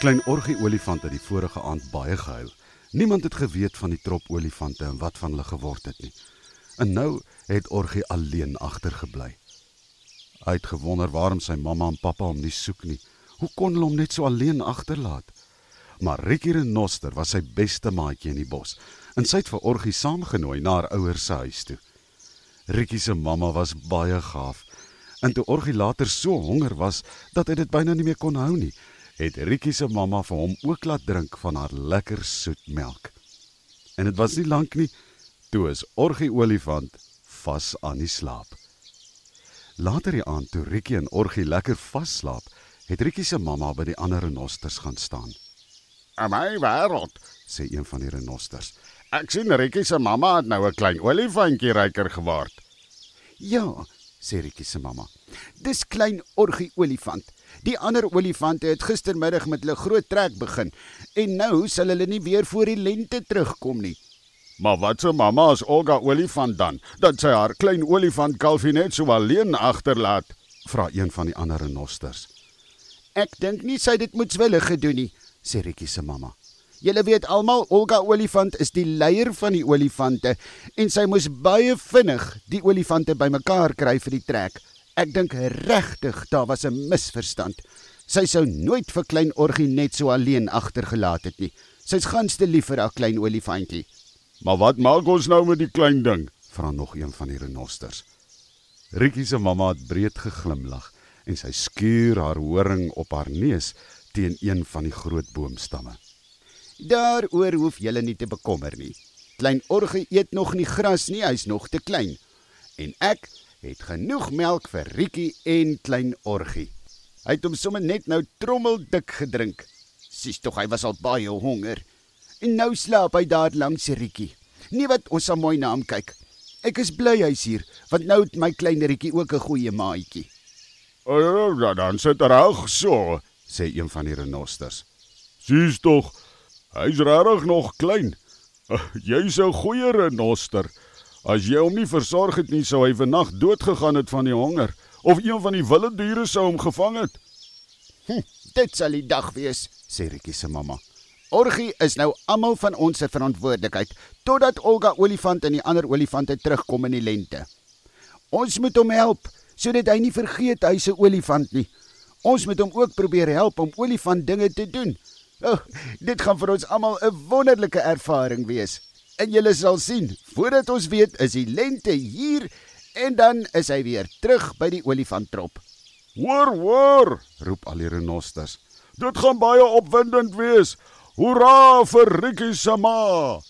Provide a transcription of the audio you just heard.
Klein Orgie olifant het die vorige aand baie gehuil. Niemand het geweet van die trop olifante en wat van hulle geword het nie. En nou het Orgie alleen agtergebly. Hy het gewonder waarom sy mamma en pappa hom nie soek nie. Hoe kon hulle hom net so alleen agterlaat? Maar Rikkie Renoster was sy beste maatjie in die bos en sy het vir Orgie saamgenooi na haar ouers se huis toe. Rikkie se mamma was baie gaaf. En toe Orgie later so honger was dat hy dit byna nie meer kon hou nie, het Rikkie se mamma vir hom ook laat drink van haar lekker soet melk. En dit was nie lank nie toe is Orgie olifant vas aan die slaap. Later die aand toe Rikkie en Orgie lekker vas slaap, het Rikkie se mamma by die ander renosters gaan staan. "In my wêreld," sê een van die renosters. "Ek sien Rikkie se mamma het nou 'n klein olifantjie ryker geword." "Ja," sê Rikkie se mamma. "Dis klein Orgie olifant. Die ander olifante het gistermiddag met hulle groot trek begin en nou sal hulle nie weer voor die lente terugkom nie." Maar wat se mamma as Olga olifant dan? Dat sy haar klein olifant kalfie net so alleen agterlaat? vra een van die ander renosters. Ek dink nie sy dit moetswillig gedoen nie, sê Rikkie se mamma. Julle weet almal Olga olifant is die leier van die olifante en sy moes baie vinnig die olifante bymekaar kry vir die trek. Ek dink regtig daar was 'n misverstand. Sy sou nooit vir klein Orgie net so alleen agtergelaat het nie. Sy's ganste lief vir haar klein olifantjie. Maar wat maak ons nou met die klein ding? vra nog een van die renosters. Rikkie se mamma het breed geglimlag en sy skuur haar horing op haar neus teen een van die groot boomstamme. Daaroor hoef julle nie te bekommer nie. Klein Orgie eet nog nie gras nie, hy's nog te klein. En ek het genoeg melk vir Rikkie en klein Orgie. Hy het hom sommer net nou trommeldik gedrink. Sis tog hy was al baie honger. En nou slaap hy daar langs Rikkie. Nie wat ons sal mooi na hom kyk. Ek is bly hy's hier, want nou het my klein Rikkie ook 'n goeie maatjie. O, uh, dan sit reg so, sê een van die renosters. Sies tog, hy's regtig nog klein. Jy's 'n goeie renoster. As jy hom nie versorg het nie, sou hy vannag dood gegaan het van die honger of een van die wilde diere sou hom gevang het. Hm, dit sal die dag wees, sê Rikkie se mamma. Orgie is nou almal van ons se verantwoordelikheid totdat Olga olifant en die ander olifante terugkom in die lente. Ons moet hom help sodat hy nie vergeet hy's 'n olifant nie. Ons moet hom ook probeer help om olifant dinge te doen. Oh, dit gaan vir ons almal 'n wonderlike ervaring wees. En julle sal sien, voordat ons weet, is die lente hier en dan is hy weer terug by die olifanttrop. Hoor, hoor, roep al die renosters. Dit gaan baie opwindend wees. Hoera vir Rikkie se ma!